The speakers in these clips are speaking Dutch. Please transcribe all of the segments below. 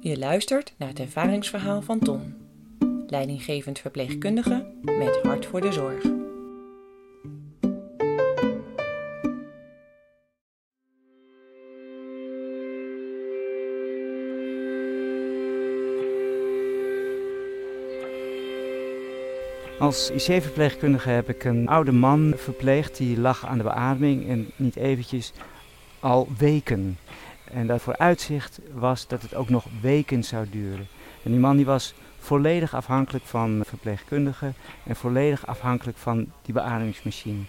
Je luistert naar het ervaringsverhaal van Tom, leidinggevend verpleegkundige met hart voor de zorg. Als IC-verpleegkundige heb ik een oude man verpleegd die lag aan de beademing en niet eventjes al weken. En dat vooruitzicht was dat het ook nog weken zou duren. En die man die was volledig afhankelijk van verpleegkundigen en volledig afhankelijk van die beademingsmachine.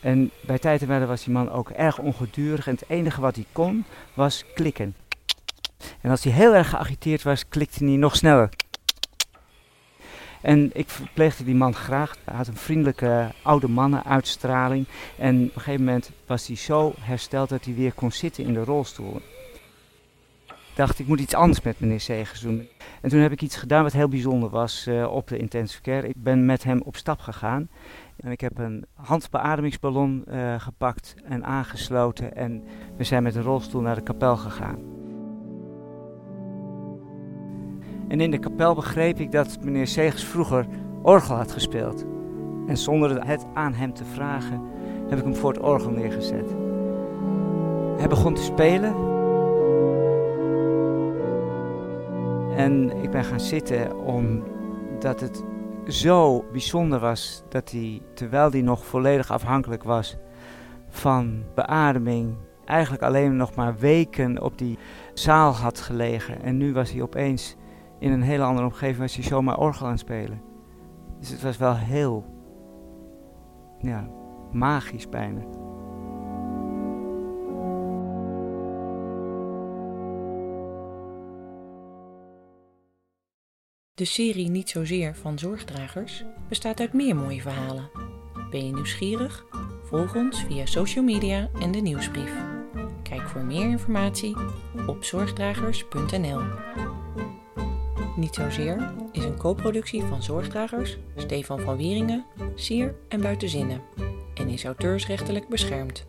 En bij tijd en was die man ook erg ongedurig en het enige wat hij kon was klikken. En als hij heel erg geagiteerd was, klikte hij nog sneller. En ik verpleegde die man graag. Hij had een vriendelijke oude mannenuitstraling. En op een gegeven moment was hij zo hersteld dat hij weer kon zitten in de rolstoel. Dacht, ik moet iets anders met meneer Segers doen. En toen heb ik iets gedaan wat heel bijzonder was uh, op de intensive care. Ik ben met hem op stap gegaan. En ik heb een handbeademingsballon uh, gepakt en aangesloten. En we zijn met een rolstoel naar de kapel gegaan. En in de kapel begreep ik dat meneer Segers vroeger orgel had gespeeld. En zonder het aan hem te vragen, heb ik hem voor het orgel neergezet. Hij begon te spelen. En ik ben gaan zitten omdat het zo bijzonder was dat hij, terwijl hij nog volledig afhankelijk was van beademing, eigenlijk alleen nog maar weken op die zaal had gelegen. En nu was hij opeens in een hele andere omgeving was hij zomaar orgel aan het spelen. Dus het was wel heel, ja, magisch bijna. De serie Niet Zozeer van Zorgdragers bestaat uit meer mooie verhalen. Ben je nieuwsgierig? Volg ons via social media en de nieuwsbrief. Kijk voor meer informatie op zorgdragers.nl. Niet Zozeer is een co-productie van Zorgdragers, Stefan van Wieringen, Sier en Buitenzinnen en is auteursrechtelijk beschermd.